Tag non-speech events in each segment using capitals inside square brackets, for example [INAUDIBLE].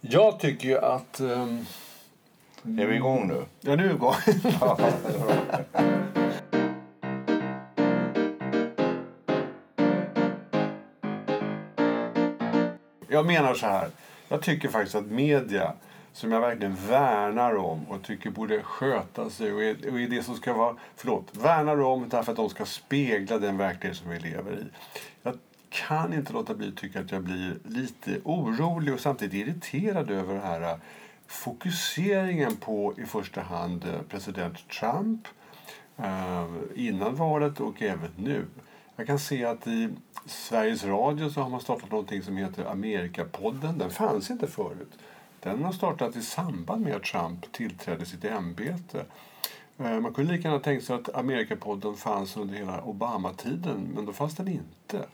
Jag tycker ju att... Um... Är vi igång nu? Ja, nu är vi igång. [LAUGHS] jag menar så här. Jag tycker faktiskt att media som jag verkligen värnar om och tycker borde sköta sig och är, och är det som ska vara, förlåt, värnar om därför att de ska spegla den verklighet som vi lever i. Jag kan inte låta bli att tycka att jag blir lite orolig och samtidigt irriterad över den här eh, fokuseringen på i första hand eh, president Trump eh, innan valet och även nu. Jag kan se att i Sveriges Radio så har man startat någonting som heter Amerikapodden. Den fanns inte förut. Den har startat i samband med att Trump tillträdde sitt ämbete. Man kunde lika gärna tänkt sig att Amerikapodden fanns under hela Obama-tiden, men då fanns den inte.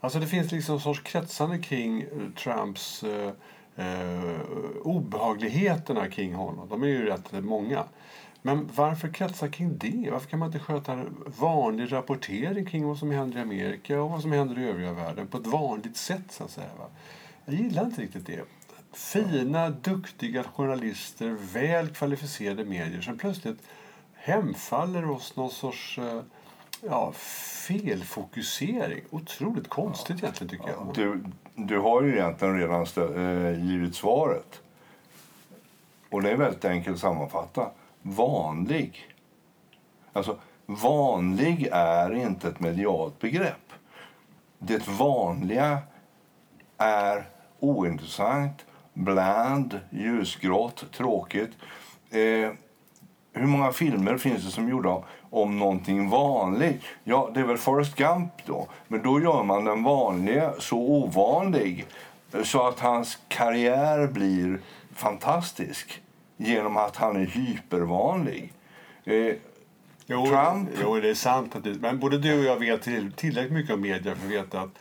Alltså det finns liksom en sorts kretsande kring eh, Trumps eh, eh, obehagligheterna kring honom. De är ju rätt många. Men varför kretsa kring det? Varför kan man inte sköta vanlig rapportering kring vad som händer i Amerika och vad som händer i övriga världen på ett vanligt sätt så att säga? Va? Jag gillar inte riktigt det. Fina, duktiga journalister, väl kvalificerade medier som plötsligt hemfaller oss någon sorts eh, ja, felfokusering. Otroligt konstigt ja. egentligen tycker jag. Du, du har ju egentligen redan äh, givit svaret. Och det är väldigt enkelt att sammanfatta. Vanlig. Alltså, vanlig är inte ett medialt begrepp. Det vanliga är ointressant, bland, ljusgrått, tråkigt. Eh, hur många filmer finns det som gjorda om någonting vanligt? Ja, det är väl Forrest Gump då. Men då gör man den vanliga så ovanlig så att hans karriär blir fantastisk genom att han är hypervanlig. Eh, jo, Trump... Jo, det är sant. Att det, men både du och jag vet tillräckligt mycket om media för att veta att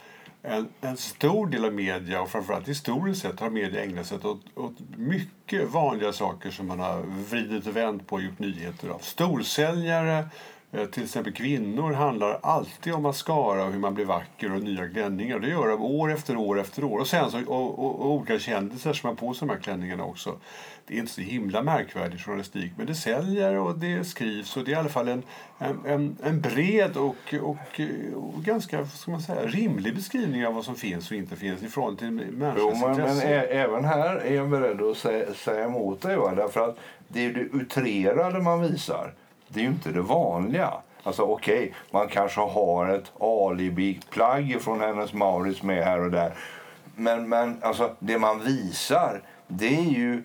en, en stor del av media och framförallt historiskt sett har media ägnat sig åt, åt mycket vanliga saker som man har vridit och vänt på och gjort nyheter av. Storsäljare, till exempel kvinnor handlar alltid om mascara och hur man blir vacker och nya klänningar. Det gör de år efter år efter år. Och sen så, och, och, och olika kändisar som har på sig de här klänningarna också det är inte så himla märkvärdig journalistik men det säljer och det skrivs och det är i alla fall en, en, en bred och, och, och ganska ska man säga, rimlig beskrivning av vad som finns och inte finns ifrån till människors jo, men, men även här är jag beredd att säga, säga emot dig. Va? Därför att det är det utrerade man visar. Det är ju inte det vanliga. Alltså okej, okay, man kanske har ett alibi-plagg från hennes Maurits med här och där. Men, men alltså, det man visar, det är ju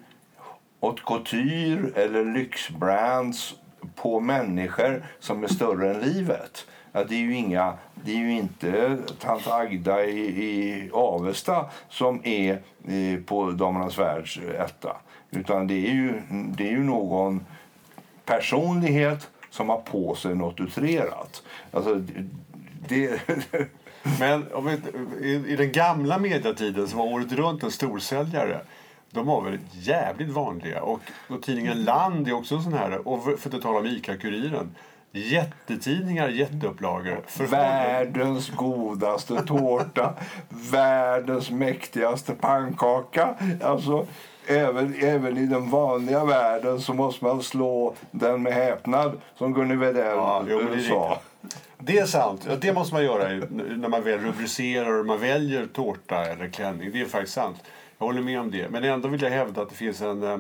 haute couture eller lyxbrands på människor som är större än livet. Ja, det, är ju inga, det är ju inte tant Agda i, i Avesta som är eh, på Damernas Världs etta. Utan det är, ju, det är ju någon personlighet som har på sig något utrerat. Alltså, det... Men vi, i, i den gamla mediatiden så var året runt en storsäljare de var väl jävligt vanliga. Och, och tidningen Land är också en sån här, och för att inte tala om ICA-Kuriren. Jättetidningar, jätteupplagor. För världens godaste tårta, världens mäktigaste pannkaka. Alltså, även, även i den vanliga världen så måste man slå den med häpnad, som Gunnar Wedell ja, sa. Det är sant. Det måste man göra när man väl rubricerar och man väljer tårta eller klänning. Det är faktiskt sant. Jag håller med om det. Men ändå vill jag hävda att det finns en, eh,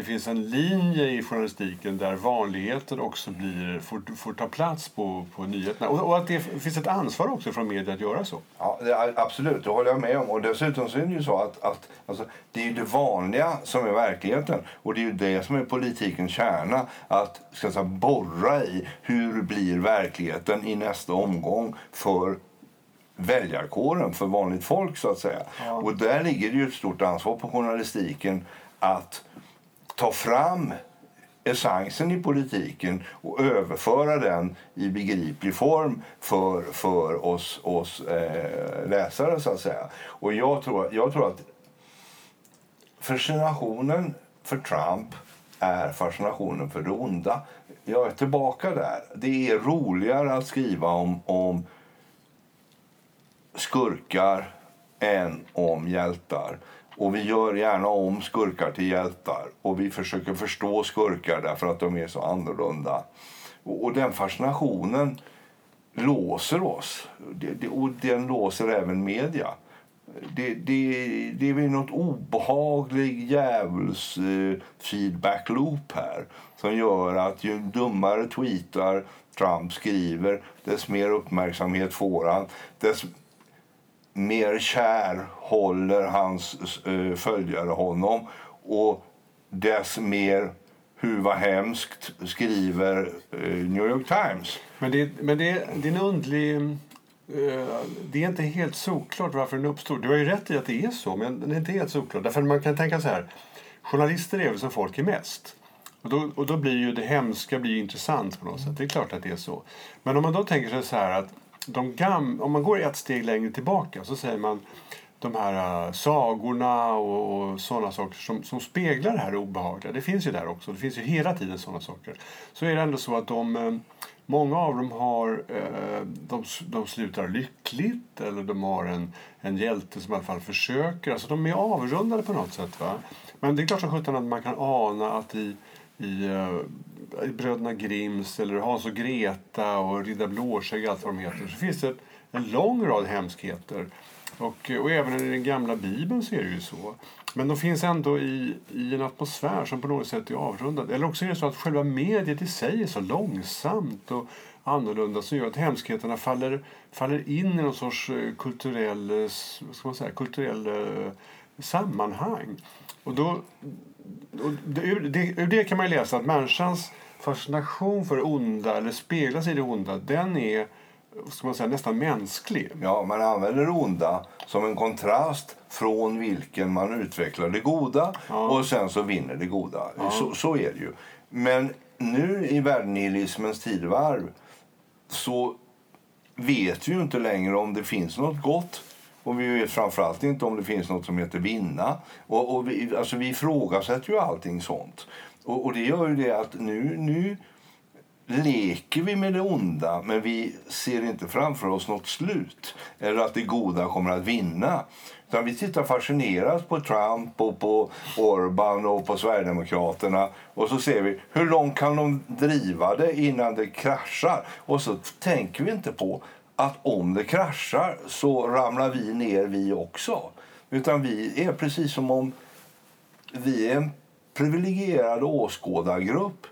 det finns en linje i journalistiken där vanligheter också blir, får, får ta plats på, på nyheterna. Och, och, att det finns ett ansvar också från media att göra så. Ja, det, absolut, det håller jag med om. Och dessutom så är det ju så att, att alltså, det är ju det vanliga som är verkligheten. Och det är ju det som är politikens kärna. Att ska säga, borra i hur blir verkligheten i nästa omgång för väljarkåren, för vanligt folk. så att säga. Ja. Och där ligger det ju ett stort ansvar på journalistiken att ta fram essensen i politiken och överföra den i begriplig form för, för oss, oss eh, läsare. så att säga. Och jag tror, jag tror att fascinationen för Trump är fascinationen för det onda. Jag är tillbaka där. Det är roligare att skriva om, om skurkar än om hjältar. Och vi gör gärna om skurkar till hjältar. Och vi försöker förstå skurkar därför att de är så annorlunda. Och, och den fascinationen låser oss. Det, det, och den låser även media. Det, det, det är något obehaglig djävuls eh, feedback loop här som gör att ju dummare tweetar Trump skriver, desto mer uppmärksamhet får han. Desto mer kär håller hans eh, följare honom och dess mer hur vad hemskt skriver eh, New York Times. Men det, men det, det är en undlig... eh, det är inte helt såklart varför den uppstår. Du har ju rätt i att det är så, men det är inte helt såklart. Därför man kan tänka så här. Journalister är väl som folk är mest. Och då, och då blir ju det hemska blir ju intressant på något sätt. Det är klart att det är så. Men om man då tänker sig så här att de gam, om man går ett steg längre tillbaka så säger man de här uh, sagorna och, och sådana saker som, som speglar det här obehagliga. Det finns ju där också. Det finns ju hela tiden sådana saker. Så är det ändå så att de, uh, många av dem har, uh, de, de slutar lyckligt eller de har en, en hjälte som i alla fall försöker. Alltså de är avrundade på något sätt. Va? Men det är klart som sjutton att man kan ana att i i, uh, i Bröderna Grimms eller Hans och Greta och Ridda Blåskägg allt vad de heter så finns det en lång rad hemskheter. Och, eh, och även i den gamla bibeln så är det ju så. Men de finns ändå i, i en atmosfär som på något sätt är avrundad. Eller också är det så att själva mediet i sig är så långsamt och annorlunda som gör att hemskheterna faller, faller in i någon sorts eh, kulturell, eh, ska man säga, kulturell eh, sammanhang. Och då, det, ur, det, kan man läsa att människans fascination för det onda, eller speglas i det onda, den är ska man säga, nästan mänsklig. Ja, man använder det onda som en kontrast från vilken man utvecklar det goda Ja. och sen så vinner det goda. Ja. Så, så är det ju. Men nu i världenihilismens tidevarv så vet vi ju inte längre om det finns något gott och vi vet framförallt inte om det finns något som heter vinna. Och, och vi, alltså vi ifrågasätter ju allting sånt. Och, och det gör ju det att nu, nu leker vi med det onda men vi ser inte framför oss något slut eller att det goda kommer att vinna. Utan vi tittar fascinerat på Trump och på Orban och på Sverigedemokraterna och så ser vi hur långt kan de driva det innan det kraschar. Och så tänker vi inte på att om det kraschar så ramlar vi ner vi också. Utan vi är precis som om vi är en privilegierad åskådargrupp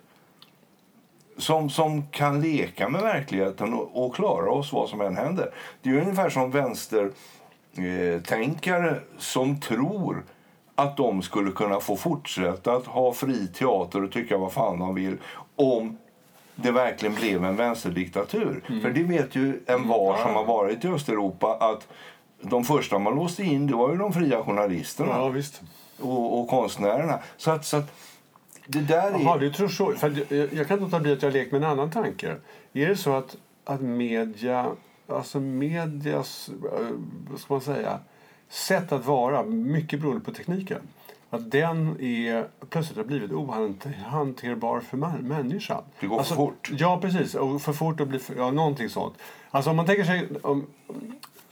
som, som kan leka med verkligheten och, och klara oss vad som än händer. Det är ungefär som vänstertänkare eh, som tror att de skulle kunna få fortsätta att ha fri teater och tycka vad fan de vill om det verkligen blev en vänsterdiktatur. För det vet ju en var som har varit i Östeuropa att de första man låste in det var ju de fria journalisterna Ja, och, och konstnärerna. Så att, så att det där är... Du tror så. För jag, jag kan inte låta bli att jag lekt med en annan tanke. Är det så att, att media, alltså medias, eh, vad ska man säga, sätt att vara, mycket beroende på tekniken, att den är plötsligt har blivit ohanterbar för människan. Det går för alltså, fort. Ja, precis. Och för fort att bli för, ja, någonting sånt. Alltså om man tänker sig om,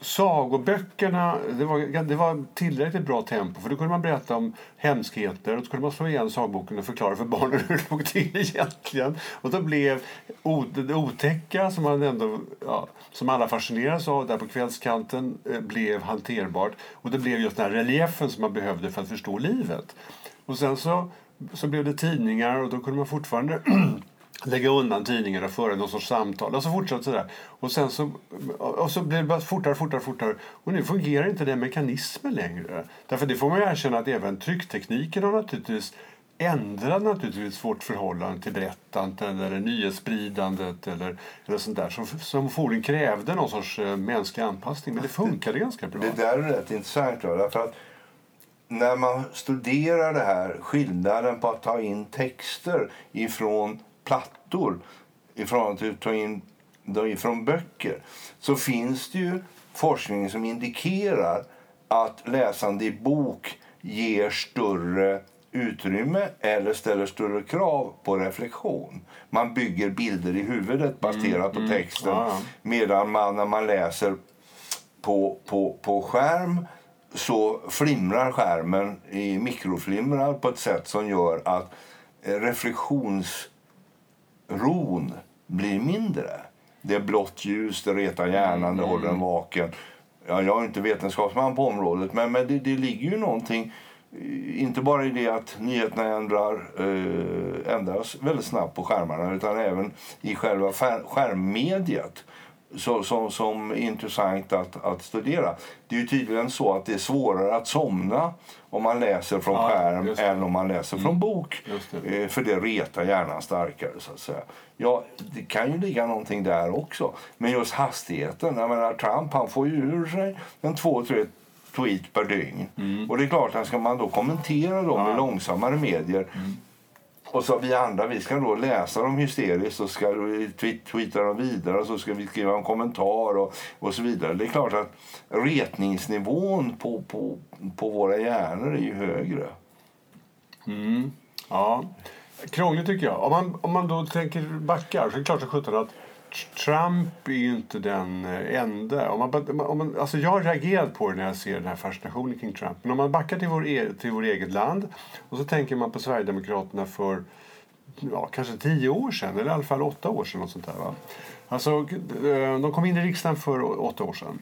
sagoböckerna, det var, det var tillräckligt bra tempo för då kunde man berätta om hemskheter och så kunde man slå igen sagboken och förklara för barnen [LAUGHS] hur det låg till egentligen. Och då blev det otäcka som man ändå, ja, som alla fascineras av där på kvällskanten eh, blev hanterbart och det blev just den här reliefen som man behövde för att förstå livet. Och sen så, så blev det tidningar och då kunde man fortfarande [CLEARS THROAT] lägga undan tidningar och föra någon sorts samtal. Och så fortsatte sådär. Och sen så, och så blev det bara fortare, fortare, fortare. Och nu fungerar inte den mekanismen längre. Därför det får man ju erkänna att även trycktekniken har naturligtvis ändrat naturligtvis vårt förhållande till berättandet eller nyhetsspridandet eller, eller sånt där som, som förmodligen krävde någon sorts eh, mänsklig anpassning. Men det funkade ganska bra. Det där är rätt intressant. Va? Därför att när man studerar det här, skillnaden på att ta in texter ifrån plattor ifrån till att ta in dem ifrån böcker så finns det ju forskning som indikerar att läsande i bok ger större utrymme eller ställer större krav på reflektion. Man bygger bilder i huvudet baserat på texten Ja, ja. medan man när man läser på, på, på skärm så flimrar skärmen i mikroflimrar på ett sätt som gör att eh, reflektionsron blir mindre. Det är blått ljus, det retar hjärnan, det håller den vaken. Ja, jag är inte vetenskapsman på området, men, men det, det ligger ju någonting eh, inte bara i det att nyheterna ändrar, eh, ändras väldigt snabbt på skärmarna utan även i själva skärmmediet så, som, som är intressant att, att studera. Det är tydligen så att det är svårare att somna om man läser från ja, skärm än om man läser mm. från bok. Det. Eh, för det retar hjärnan starkare. så att säga. Ja, det kan ju ligga någonting där också. Men just hastigheten. Jag menar, Trump han får ju ur sig en två, tre tweet per dygn. Mm. Och det är klart att ska man då kommentera dem ja. i långsammare medier mm. Och så vi andra vi ska då läsa dem hysteriskt och ska tweeta dem vidare och så ska vi skriva en kommentar och, och så vidare. Det är klart att retningsnivån på, på, på våra hjärnor är ju högre. Mm. Ja, krångligt tycker jag. Om man, om man då tänker backar så är det klart som sjutton att Trump är ju inte den eh, enda. Om man, om man, alltså jag har reagerat på det när jag ser den här fascinationen kring Trump. Men om man backar till vår, e- till vår eget land och så tänker man på Sverigedemokraterna för ja, kanske tio år sedan, eller i alla fall åtta år sedan. Något sånt där, va? Alltså, eh, de kom in i riksdagen för åtta år sedan.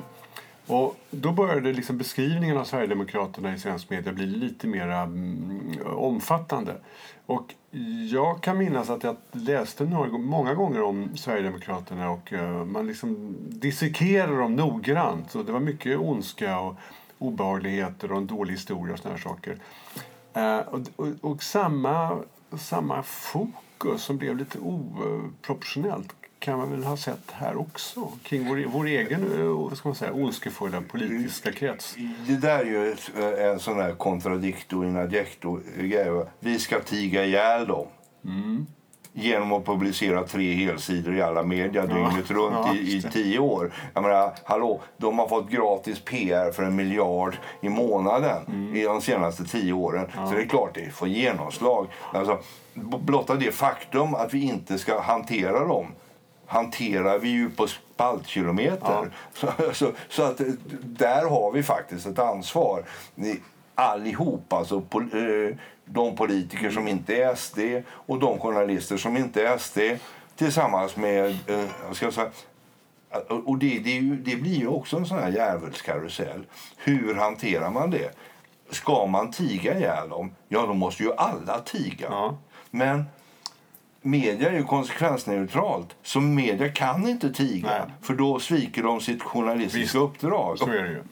Och då började liksom beskrivningen av Sverigedemokraterna i svensk media bli lite mer mm, omfattande. Och jag kan minnas att jag läste några, många gånger om Sverigedemokraterna och uh, man liksom dissekerade dem noggrant. Och det var mycket ondska och obehagligheter och en dålig historia och såna saker. Uh, och, och, och, samma, samma fokus som blev lite oproportionellt kan man väl ha sett här också kring vår, vår egen eh, vad ska man säga, ondskefulla politiska krets. Det där är ju eh, en sån här contradicto in adjecto. Vi ska tiga ihjäl dem. Mm. Genom att publicera tre helsidor i alla media ja. dygnet runt ja, i, i tio år. Jag menar, hallå, de har fått gratis PR för en miljard i månaden mm. i de senaste tio åren. Ja. Så det är klart det får genomslag. Alltså, blotta det faktum att vi inte ska hantera dem hanterar vi ju på spaltkilometer. Ja. [LAUGHS] Så, så, så, att där har vi faktiskt ett ansvar. Allihop, alltså pol, eh, de politiker som inte är SD och de journalister som inte är SD tillsammans med, eh, ska säga, och det, det, det, blir ju också en sån här djävulskarusell. Hur hanterar man det? Ska man tiga ihjäl dem? Ja, då måste ju alla tiga. Ja. Men media är ju konsekvensneutralt. Så media kan inte tiga, Nej. för då sviker de sitt journalistiska Visst. uppdrag. Så är det ju.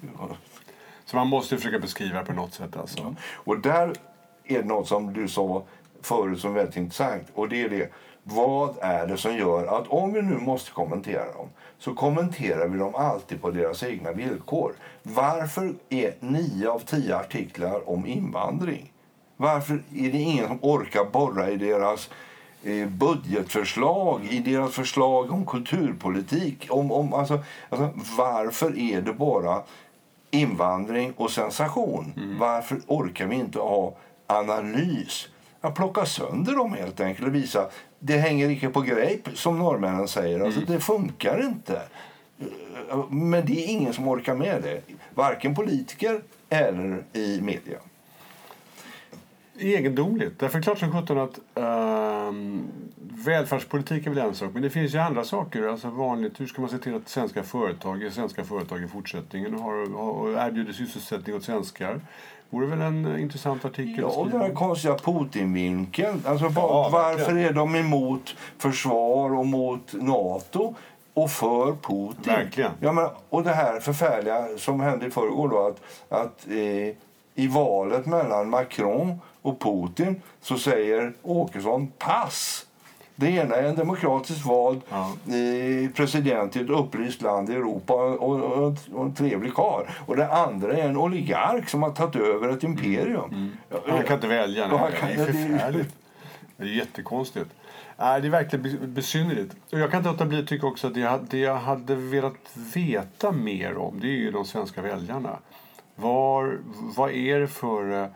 Så man måste försöka beskriva på något sätt. Alltså. Ja. Och där är det något som du sa förut som är väldigt intressant. Och det är det. Vad är det som gör att om vi nu måste kommentera dem så kommenterar vi dem alltid på deras egna villkor. Varför är nio av tio artiklar om invandring? Varför är det ingen som orkar borra i deras budgetförslag, i deras förslag om kulturpolitik. Om, om, alltså, alltså, varför är det bara invandring och sensation? Mm. Varför orkar vi inte ha analys? Att plocka sönder dem helt enkelt och visa det hänger inte på grepp som norrmännen säger. Alltså, mm. Det funkar inte. Men det är ingen som orkar med det. Varken politiker eller i media egendomligt. Därför är det klart som sjutton att uh, välfärdspolitik är väl en sak. Men det finns ju andra saker. Alltså vanligt, hur ska man se till att svenska företag är svenska företag i fortsättningen och, har, och erbjuder sysselsättning åt svenskar? vore väl en intressant artikel Ja, och den här konstiga Putin-vinkeln. Alltså, ja, varför är de emot försvar och mot Nato? och för Putin. Verkligen. Ja, men, och det här förfärliga som hände i förrgår då att, att eh, i valet mellan Macron och Putin så säger Åkesson pass. Det ena är en demokratiskt vald ja. president i ett upplyst land i Europa och, och, och en trevlig karl. Och det andra är en oligark som har tagit över ett imperium. Mm. Mm. Han kan inte välja. Nej. Kan, det är förfärligt. Det är jättekonstigt. det är verkligen besynnerligt. jag kan inte låta bli att tycka också att det jag, det jag hade velat veta mer om det är ju de svenska väljarna. Var, vad är det för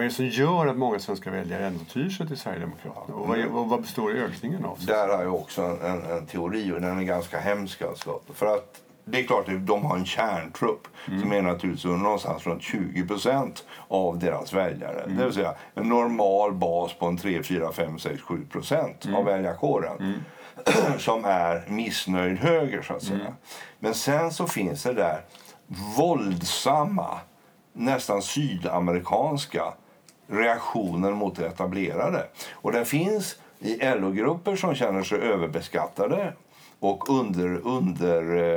vad är det som gör att många svenska väljare ändå tyr sig till Sverigedemokraterna? Och vad, är, vad, vad består ökningen av? Där har jag också en, en, en, teori och den är ganska hemsk. Alltså. För att det är klart att de har en kärntrupp som är naturligtvis någonstans runt 20 procent av deras väljare. Det vill säga en normal bas på en 3, 4, 5, 6, 7 procent av väljarkåren [CLEARS THROAT] som är missnöjd höger så att säga. Men sen så finns det där våldsamma, nästan sydamerikanska reaktioner mot det etablerade. Och den finns i LO-grupper som känner sig överbeskattade och under, under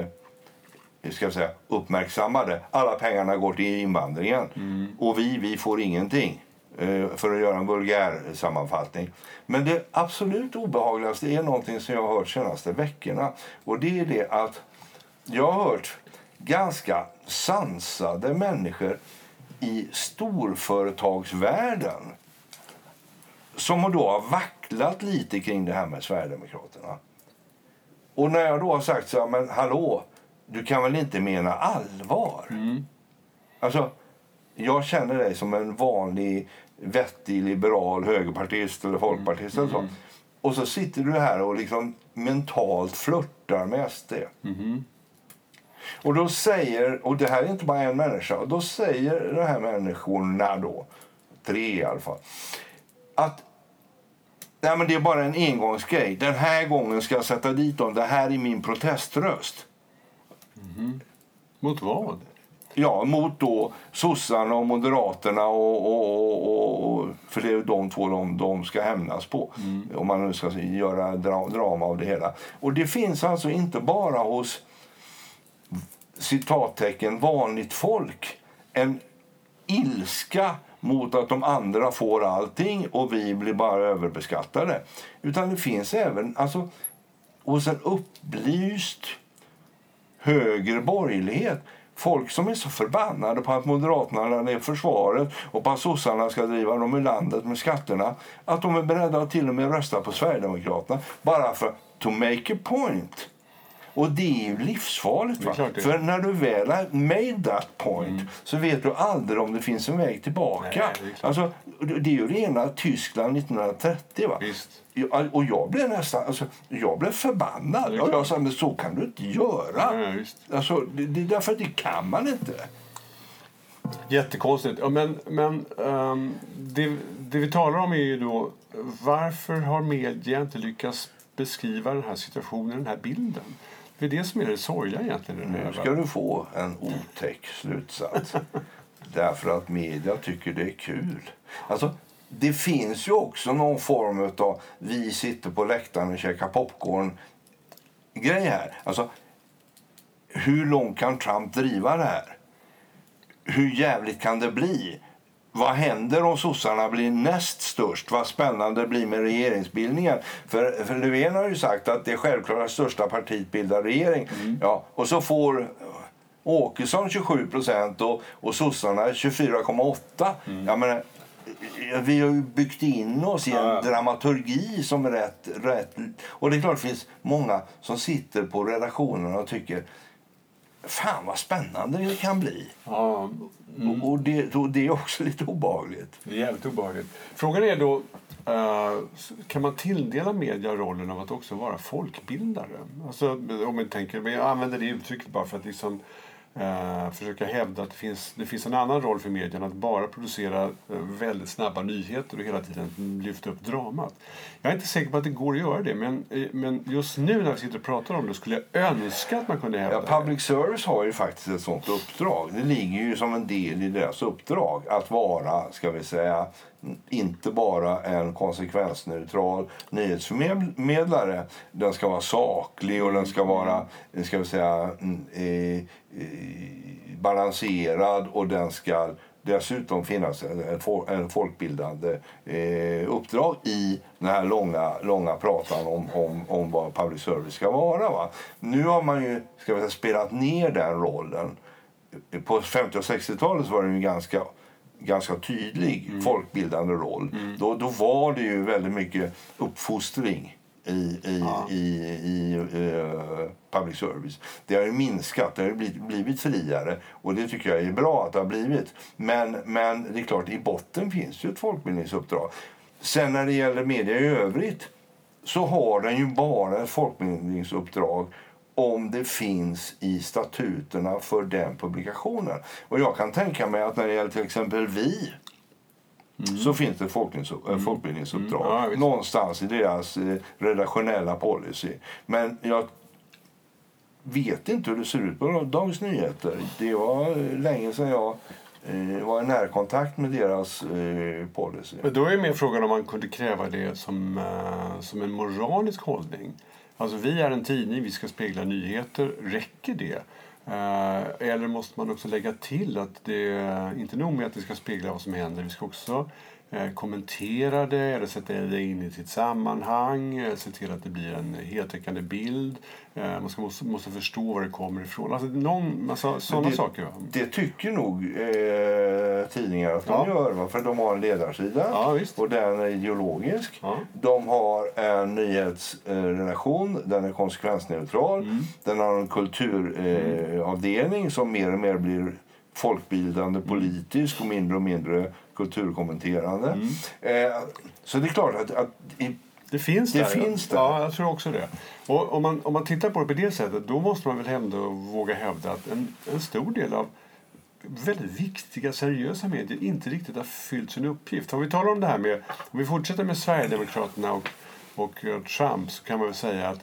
eh, ska säga, uppmärksammade. Alla pengarna går till invandringen och vi, vi får ingenting. eh, För att göra en vulgär sammanfattning. Men det absolut obehagligaste är någonting som jag har hört senaste veckorna. Och det är det att jag har hört ganska sansade människor i storföretagsvärlden som då har vacklat lite kring det här med Sverigedemokraterna. Och när jag då har sagt så här, men hallå, du kan väl inte mena allvar? Alltså, jag känner dig som en vanlig vettig liberal högerpartist eller folkpartist eller så. Och så sitter du här och liksom mentalt flörtar med SD. Och då säger, och det här är inte bara en människa, och då säger de här människorna då, tre i alla fall, att Nej, men det är bara en engångsgrej. Den här gången ska jag sätta dit dem. Det här är min proteströst. Mot vad? Ja, mot då sossarna och moderaterna och, och, och, och, för det är de två de, de ska hämnas på. Om man nu ska göra dra, drama av det hela. Och det finns alltså inte bara hos citattecken vanligt folk en ilska mot att de andra får allting och vi blir bara överbeskattade. Utan det finns även alltså, hos en upplyst höger borgerlighet folk som är så förbannade på att Moderaterna lade ner försvaret och på att sossarna ska driva dem ur landet med skatterna att de är beredda att till och med rösta på Sverigedemokraterna bara för to make a point. Och det är ju livsfarligt. Det är. För när du väl har made that point så vet du aldrig om det finns en väg tillbaka. Nej, det är alltså, det är ju rena Tyskland 1930. Va? Visst. Och jag blev nästan alltså, jag blev förbannad. Och jag sa, men så kan du inte göra. Visst. Alltså, det, det är därför att det kan man inte. Jättekonstigt. Ja, men men ehm, det, det vi talar om är ju då varför har media inte lyckats beskriva den här situationen, den här bilden? Det är det som är det sorgliga egentligen. Nu ska du få en otäck slutsats. [LAUGHS] Därför att media tycker det är kul. Alltså, det finns ju också någon form av vi sitter på läktaren och käkar popcorn grej här. Alltså, hur långt kan Trump driva det här? Hur jävligt kan det bli? Vad händer om sossarna blir näst störst? Vad spännande det blir med regeringsbildningen. För, för Löfven har ju sagt att det självklart största partiet bildar regering. Ja, och så får Åkesson 27 procent och, och sossarna 24,8. Jag menar, eh, vi har ju byggt in oss i en Ja, ja. dramaturgi som är rätt, rätt... Och det är klart det finns många som sitter på redaktionerna och tycker Fan vad spännande det kan bli. Ja, Och, och, det, och det är också lite obehagligt. det är jävligt obehagligt. Frågan är då, eh, kan man tilldela media rollen av att också vara folkbildare? Alltså, om man tänker, men jag använder det uttrycket bara för att liksom, eh, försöka hävda att det finns, det finns en annan roll för medierna att bara producera eh, väldigt snabba nyheter och hela tiden lyfta upp dramat. Jag är inte säker på att det går att göra det, men, eh, men just nu när vi sitter och pratar om det skulle jag önska att man kunde hävda Ja, public service har ju faktiskt ett sånt uppdrag. Det ligger ju som en del i deras uppdrag att vara, ska vi säga, inte bara en konsekvensneutral nyhetsförmedlare. Den ska vara saklig och den ska vara, ska vi säga, eh, eh, balanserad och den ska dessutom finnas en, en folkbildande eh, uppdrag i den här långa, långa pratan om, om, om vad public service ska vara. Va? Nu har man ju ska vi säga, spelat ner den rollen. På 50 och 60-talet var den ju ganska, ganska tydlig folkbildande roll. Då, då var det ju väldigt mycket uppfostring i, i, Ja. i, i eh, public service. Det har ju minskat, det har blivit, blivit friare och det tycker jag är bra att det har blivit. Men, men det är klart, i botten finns ju ett folkbildningsuppdrag. Sen när det gäller media i övrigt så har den ju bara ett folkbildningsuppdrag om det finns i statuterna för den publikationen. Och jag kan tänka mig att när det gäller till exempel Vi så finns det folkbildnings- äh, folkbildningsuppdrag Mm. Ja, visst. någonstans i deras eh, redaktionella policy. Men jag vet inte hur det ser ut på Dagens Nyheter. Det var eh, länge sedan jag eh, var i närkontakt med deras eh, policy. Men då är mer frågan om man kunde kräva det som, eh, som en moralisk hållning. Alltså vi är en tidning, vi ska spegla nyheter. Räcker det? Eh, eller måste man också lägga till att det inte nog med att vi ska spegla vad som händer, vi ska också kommentera det eller sätta det in i sitt sammanhang, eh, se till att det blir en heltäckande bild. Eh, man ska, måste, måste förstå var det kommer ifrån. Alltså någon massa sådana det, saker. va? Det tycker nog eh, tidningar att de Ja. gör. Va? För de har en ledarsida Ja, och den är ideologisk. Ja. De har en nyhetsredaktion, den är konsekvensneutral. Mm. Den har en kulturavdelning eh, avdelning som mer och mer blir folkbildande Mm. politisk och mindre och mindre kulturkommenterande. Mm. Eh, så det är klart att, att i, Det finns Det där. finns där. Ja, jag tror också det. Och om man, om man tittar på det på det sättet då måste man väl ändå våga hävda att en, en stor del av väldigt viktiga, seriösa medier inte riktigt har fyllt sin uppgift. Om vi talar om det här med, om vi fortsätter med Sverigedemokraterna och, och Trump så kan man väl säga att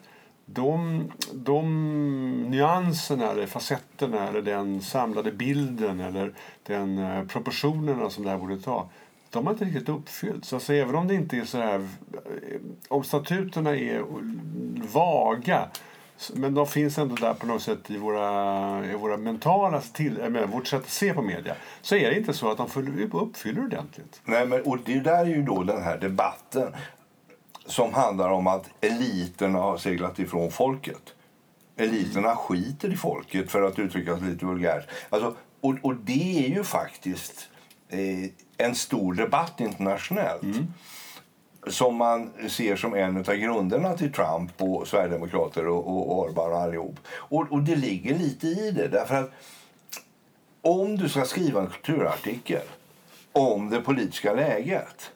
de, de nyanserna eller facetterna eller den samlade bilden eller den eh, proportionerna som det här borde ta de har inte riktigt uppfyllts. Alltså, även om det inte är så här... Eh, om statuterna är vaga men de finns ändå där på något sätt i våra, i våra mentala till, eh, jag vårt sätt att se på media. Så är det inte så att de uppfyller ordentligt. Nej, men, och det där är ju då den här debatten som handlar om att eliterna har seglat ifrån folket. Eliterna skiter i folket, för att uttrycka sig lite vulgärt. Alltså, och, och det är ju faktiskt eh, en stor debatt internationellt som man ser som en av grunderna till Trump och Sverigedemokrater och, och Orban och allihop. Och, och det ligger lite i det, därför att om du ska skriva en kulturartikel om det politiska läget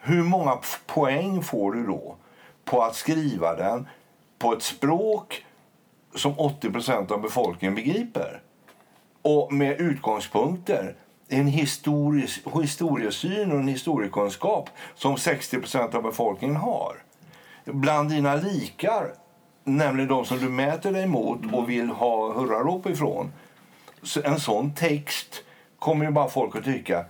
hur många poäng får du då på att skriva den på ett språk som 80% av befolkningen begriper? Och med utgångspunkter, en historisk, historiesyn och en historiekunskap som 60% av befolkningen har. Bland dina likar, nämligen de som du mäter dig mot och vill ha hurrarop ifrån. Så en sån text kommer ju bara folk att tycka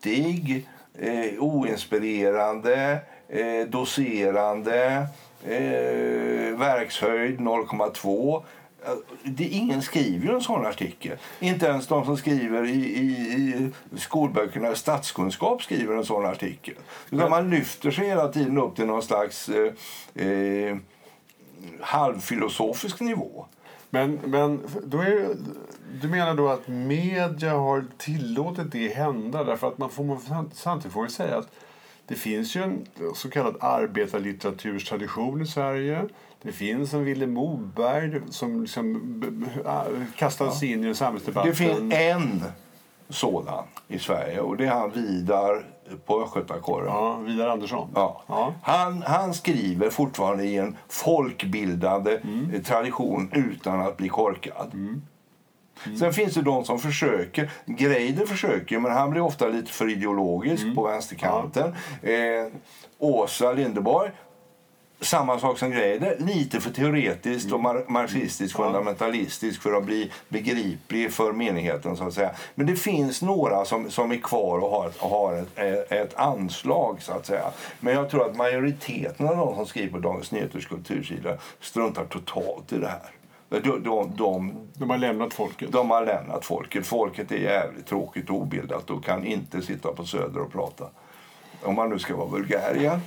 futtig, eh, oinspirerande, eh, doserande, eh, verkshöjd 0,2. Eh, Det, ingen skriver en sån artikel. Inte ens de som skriver i, i, i skolböckerna statskunskap skriver en sån artikel. Utan man lyfter sig hela tiden upp till någon slags eh, eh, halvfilosofisk nivå. Men, men då är, du menar då att media har tillåtit det hända? Därför att man får man samtidigt får vi säga att det finns ju en så kallad arbetarlitteraturstradition i Sverige. Det finns en Vilhelm Moberg som liksom ah, kastades in i samhällsdebatten. Det finns en sådan i Sverige och det är han Vidar på Östgötakorren. Ja, Vidar Andersson. Ja. Ja. Han, han skriver fortfarande i en folkbildande Mm. tradition utan att bli korkad. Sen finns det de som försöker. Greider försöker, men han blir ofta lite för ideologisk Mm. på vänsterkanten. Eh, Åsa Linderborg, samma sak som Greider. Lite för teoretiskt och mar- marxistiskt Mm. Ja. fundamentalistisk för att bli begriplig för menigheten. så att säga. Men det finns några som, som är kvar och har, ett, har ett, ett anslag. så att säga. Men jag tror att majoriteten av de som skriver på Dagens Nyheters kultursida struntar totalt i det här. De, de, de, De har lämnat folket. de har lämnat folket. Folket är jävligt tråkigt och obildat och kan inte sitta på Söder och prata. Om man nu ska vara vulgär igen.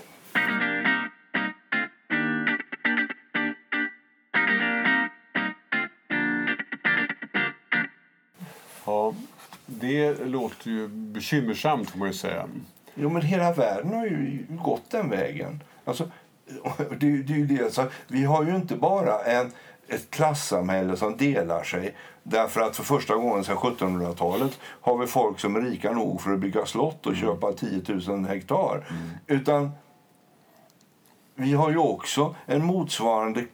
Det låter ju bekymmersamt får man ju säga. Jo, men hela världen har ju gått den vägen. Alltså, [LAUGHS] det, det är ju det. Så vi har ju inte bara en, ett klassamhälle som delar sig därför att för första gången sedan 1700-talet har vi folk som är rika nog för att bygga slott och köpa 10 000 hektar. Utan vi har ju också en motsvarande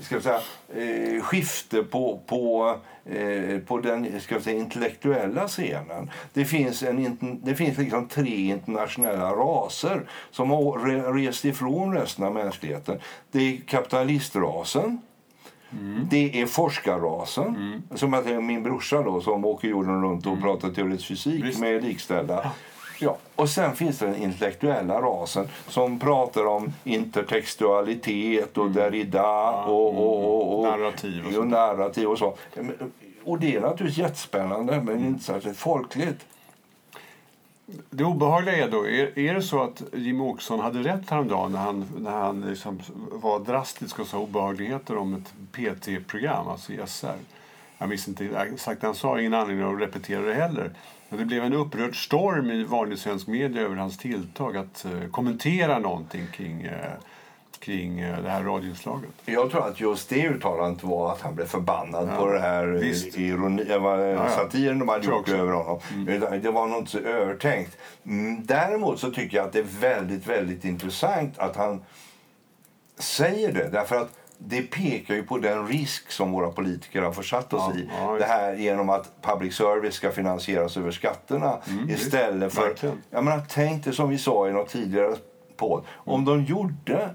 ska jag säga, eh, skifte på, på, eh, på den ska jag säga, intellektuella scenen. Det finns, en, det finns liksom tre internationella raser som har rest ifrån resten av mänskligheten. Det är kapitalistrasen, Mm. Det är forskarrasen, mm. som att min brorsa då, som åker jorden runt och mm. pratar teoretisk fysik Visst. med likställda. Ja. Och sen finns det den intellektuella rasen som pratar om intertextualitet och mm. Derrida och, och, och, och, narrativ och, och, narrativ och så. Och det är naturligtvis jättespännande men inte särskilt folkligt. Det obehagliga är då, är, är det så att Jim Åkesson hade rätt häromdagen när han, när han liksom var drastisk och sa obehagligheter om ett PT-program, alltså i SR? Jag minns inte exakt han sa, ingen anledning att repetera det heller. Men det blev en upprörd storm i vanlig svensk media över hans tilltag att uh, kommentera någonting kring uh, kring eh, det här radioinslaget. Jag tror att just det uttalandet var att han blev förbannad ja, på det här ironi, ja, satiren de hade gjort över honom. Mm. Det var nog inte så övertänkt. Mm, däremot så tycker jag att det är väldigt, väldigt intressant att han säger det. Därför att det pekar ju på den risk som våra politiker har försatt oss ja, i. Ja, det här genom att public service ska finansieras över skatterna mm, istället för... Jag menar, tänk det som vi sa i något tidigare podd. Mm. Om de gjorde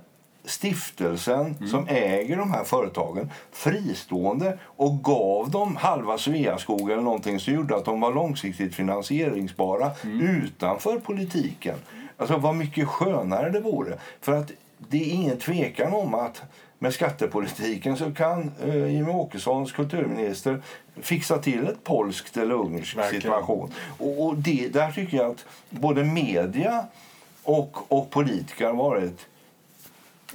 stiftelsen mm. som äger de här företagen fristående och gav dem halva Sveaskog eller någonting som gjorde att de var långsiktigt finansieringsbara mm. utanför politiken. Alltså vad mycket skönare det vore. För att det är ingen tvekan om att med skattepolitiken så kan eh, Jimmie Åkessons kulturminister fixa till ett polskt eller ungerskt situation. Och, och det, där tycker jag att både media och, och politiker har varit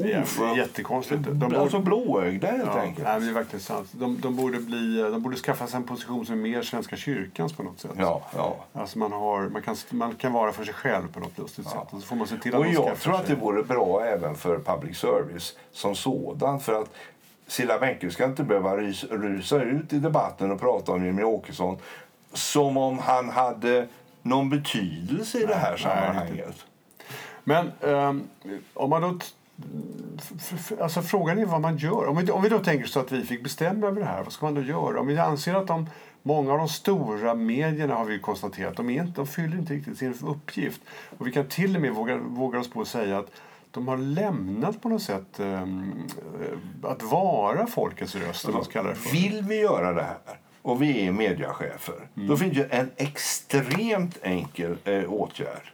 det är jättekonstigt. De borde, alltså blåögda helt ja, enkelt. Nej, det är verkligen sant. De, de, borde bli, de borde skaffa sig en position som är mer Svenska kyrkans på något sätt. Ja, ja. Alltså man, har, man, kan, man kan vara för sig själv på något lustigt ja. sätt. Och så får man se till att och jag tror att det vore bra även för public service som sådan. För att Cilla Wenke ska inte behöva rys, rusa ut i debatten och prata om Jimmie Åkesson som om han hade någon betydelse i nej, det här sammanhanget. Men um, om man då Alltså frågan är vad man gör. Om vi, om vi då tänker så att vi fick bestämma över det här, vad ska man då göra? Om vi anser att de, många av de stora medierna har vi konstaterat, de, inte, de fyller inte riktigt sin uppgift. Och vi kan till och med våga, våga oss på att säga att de har lämnat på något sätt um, att vara folkets röst. Alltså, Vill vi göra det här och vi är mediechefer, mm. då finns det en extremt enkel eh, åtgärd.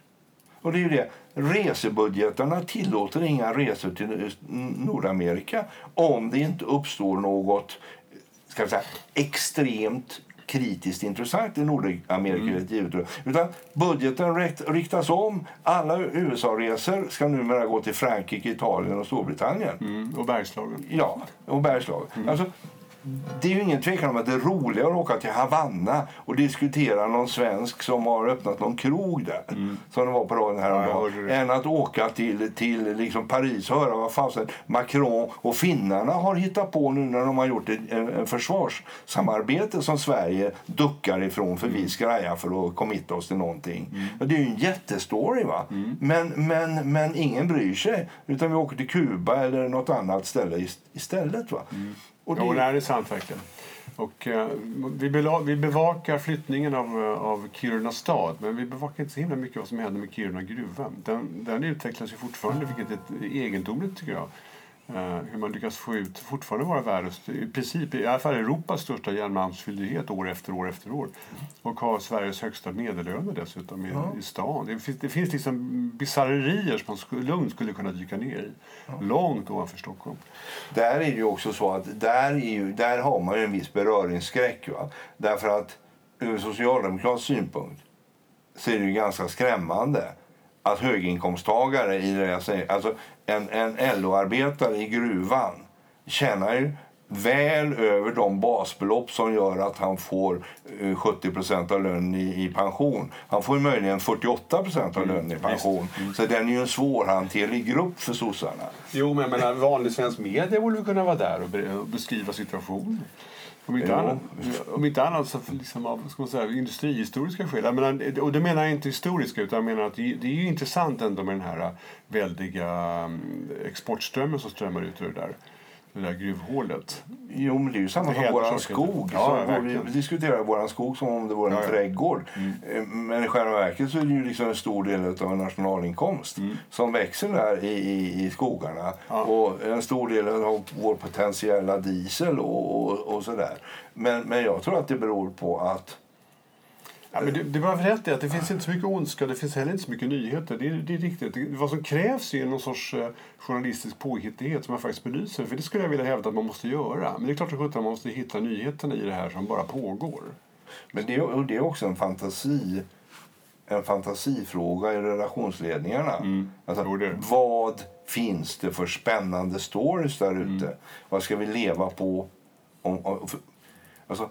Och det är det. Resebudgetarna tillåter inga resor till Nordamerika om det inte uppstår något ska vi säga, extremt kritiskt intressant i Nordamerika. Mm. Utan budgeten riktas om. Alla USA-resor ska numera gå till Frankrike, Italien och Storbritannien. Mm. Och Bergslagen. Ja, och Bergslagen. Mm. Alltså, det är ju ingen tvekan om att det är roligare att åka till Havanna och diskutera någon svensk som har öppnat någon krog där, mm. som det var på radion häromdagen, ja, än att åka till, till liksom Paris och höra vad fasen Macron och finnarna har hittat på nu när de har gjort ett, en, försvarssamarbete som Sverige duckar ifrån för mm. vi skräjar för att committa oss till någonting. Mm. Det är ju en jättestory va? Mm. Men, men, men ingen bryr sig utan vi åker till Kuba eller något annat ställe istället va? Och det... Jo, det är sant verkligen. Och, uh, vi, vi bevakar flyttningen av, uh, av Kiruna stad men vi bevakar inte så himla mycket vad som händer med Kiruna gruva. Den, den utvecklas ju fortfarande, vilket är egendomligt tycker jag. Uh, hur man lyckas få ut, fortfarande vara världens, i princip i alla fall Europas största järnmalmsfyndighet år efter år efter år. Och har Sveriges högsta medellöner dessutom i, ja. i stan. Det finns, det finns liksom bisarrerier som man lugnt skulle kunna dyka ner i. Ja. Långt ovanför Stockholm. Där är det ju också så att där, är ju, där har man ju en viss beröringsskräck. Va? Därför att ur socialdemokratisk synpunkt så är det ju ganska skrämmande att höginkomsttagare i deras, alltså en, en LO-arbetare i gruvan tjänar ju väl över de basbelopp som gör att han får 70 eh, av lönen i, i, pension. Han får möjligen 48% av mm, lönen i pension. Mm. Så den är ju en svårhanterlig grupp för sossarna. Jo, men jag menar, vanlig svensk media borde kunna vara där och beskriva situationen. Om inte, annat, om inte annat så liksom av ska man säga, industrihistoriska skäl. Menar, och det menar jag inte historiska utan menar att det, är ju intressant ändå med den här väldiga mm, exportströmmen som strömmar ut ur det där, det där gruvhålet. Jo, men det är ju samma som saker. skog. Ja, som, vi, diskuterar våran skog som om det vore en Ja, ja. trädgård. Eh, Men i själva verket så är det ju liksom en stor del av en nationalinkomst som växer där i, i, i skogarna. Mm. Ja. Och en stor del av vår potentiella diesel och, och, och sådär. Men, men jag tror att det beror på att Ja, men det, det var rätt i att det finns inte så mycket ondska, det finns heller inte så mycket nyheter. Det är, det är riktigt. Det, vad som krävs är någon sorts eh, journalistisk påhittighet som man faktiskt belyser. För det skulle jag vilja hävda att man måste göra. Men det är klart att man måste hitta nyheterna i det här som bara pågår. Men det, och det är också en fantasi en fantasifråga i relationsledningarna. Alltså, är det. vad finns det för spännande stories där ute? Mm. Vad ska vi leva på? Om, om, för, alltså,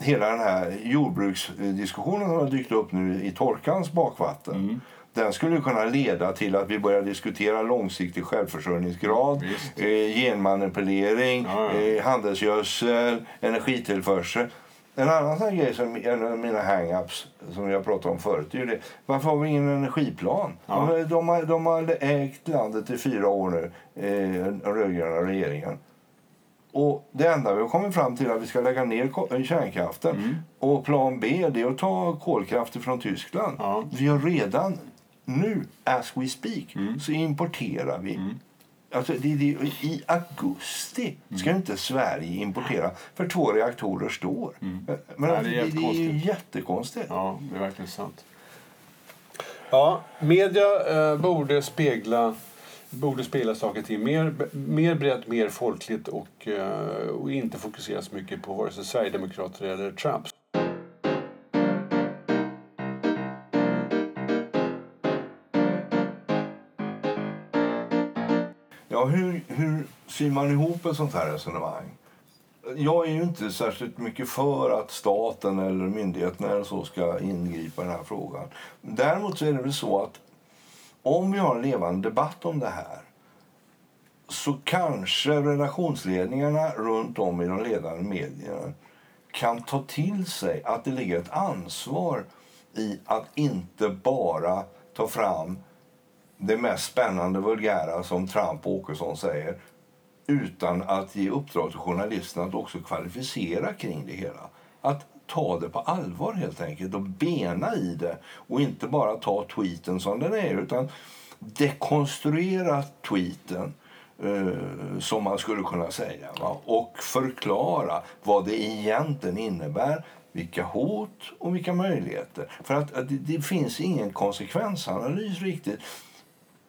hela den här jordbruksdiskussionen som har dykt upp nu i torkans bakvatten. Mm. Den skulle kunna leda till att vi börjar diskutera långsiktig självförsörjningsgrad, eh, genmanipulering, Ja, ja. eh, handelsgödsel, energitillförsel. En annan sån grej som en av mina hang-ups som jag pratade om förut är det. Varför har vi ingen energiplan? Ja. De, de, har, de har ägt landet i fyra år nu, eh, den rödgröna regeringen. Och det enda vi har kommit fram till är att vi ska lägga ner eh, kärnkraften. Mm. Och plan B det är att ta kolkraft från Tyskland. Ja. Vi har redan nu, as we speak, Mm. så importerar vi. Alltså, det, det, I augusti ska Mm. inte Sverige importera för två reaktorer står. Men Nej, det är alltså, det, det är ju jättekonstigt. jättekonstigt. Ja, det är verkligen sant. Ja, media eh, borde spegla borde spegla saker till mer, mer brett, mer folkligt och, eh, och inte fokusera så mycket på vare sig Sverigedemokrater eller Trump. Ja, hur, hur syr man ihop ett sånt här resonemang? Jag är ju inte särskilt mycket för att staten eller myndigheterna eller så ska ingripa i den här frågan. Däremot så är det väl så att om vi har en levande debatt om det här så kanske relationsledningarna runt om i de ledande medierna kan ta till sig att det ligger ett ansvar i att inte bara ta fram det mest spännande vulgära som Trump och Åkesson säger utan att ge uppdrag till journalisterna att också kvalificera kring det hela. Att ta det på allvar helt enkelt och bena i det och inte bara ta tweeten som den är utan dekonstruera tweeten eh, som man skulle kunna säga va? och förklara vad det egentligen innebär vilka hot och vilka möjligheter. För att, att det, det finns ingen konsekvensanalys riktigt.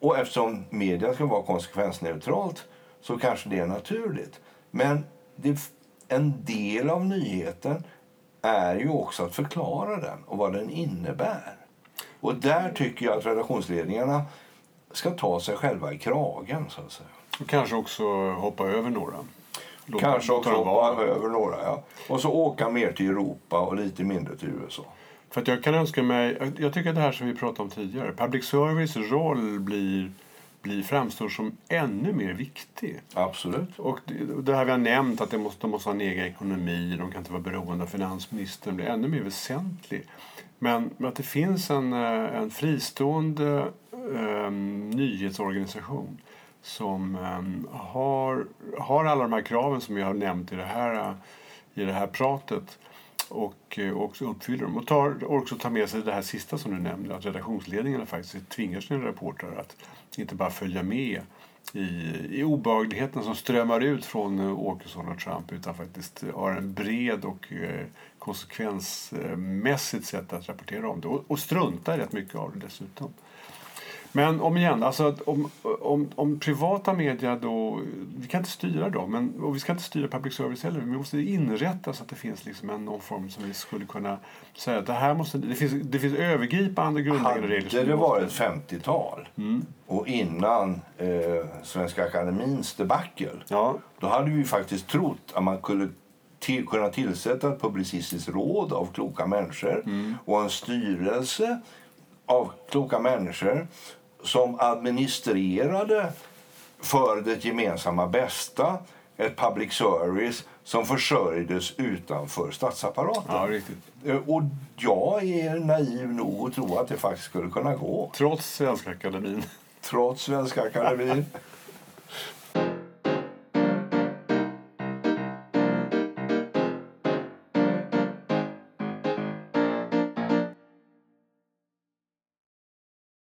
Och eftersom media ska vara konsekvensneutralt så kanske det är naturligt. Men det, en del av nyheten är ju också att förklara den och vad den innebär. Och där tycker jag att redaktionsledningarna ska ta sig själva i kragen. Så att säga. Och kanske också hoppa över några. Låta- Kanske också hoppa över några. Ja. Och så åka mer till Europa och lite mindre till USA. För jag kan önska mig, jag- tycker att det här som vi pratade om tidigare, public service roll blir, blir framstår som ännu mer viktig. Absolut. Och det, och det här vi har nämnt, att de måste, de måste ha en egen ekonomi, de kan inte vara beroende av finansministern, blir ännu mer väsentlig. Men, men att det finns en, eh, en fristående eh, nyhetsorganisation som eh, har, har alla de här kraven som jag har nämnt i det här, eh, i det här pratet och eh, också uppfyller dem. Och tar, och också tar med sig det här sista som du nämnde, att redaktionsledningarna faktiskt tvingar sina reportrar att inte bara följa med i, i obehagligheten som strömmar ut från eh, Åkesson och Trump utan faktiskt har en bred och eh, konsekvensmässigt sätt att rapportera om det. Och, och strunta rätt mycket av det dessutom. Men om igen, alltså om, om, om privata media då, vi kan inte styra dem, men, och vi ska inte styra public service heller, men vi måste inrätta så att det finns liksom en, någon form som vi skulle kunna säga att det här måste, det finns, det finns övergripande grundläggande regler. Hade det varit 50-tal och innan eh, Svenska Akademins debacle Ja, då hade vi faktiskt trott att man kunde till, kunna tillsätta ett publicistiskt råd av kloka människor och en styrelse av kloka människor som administrerade för det gemensamma bästa ett public service som försörjdes utanför statsapparaten. Ja. Eh, Och jag är naiv nog att tro att det faktiskt skulle kunna gå. Trots Svenska Akademin. Trots Svenska Akademin. [LAUGHS]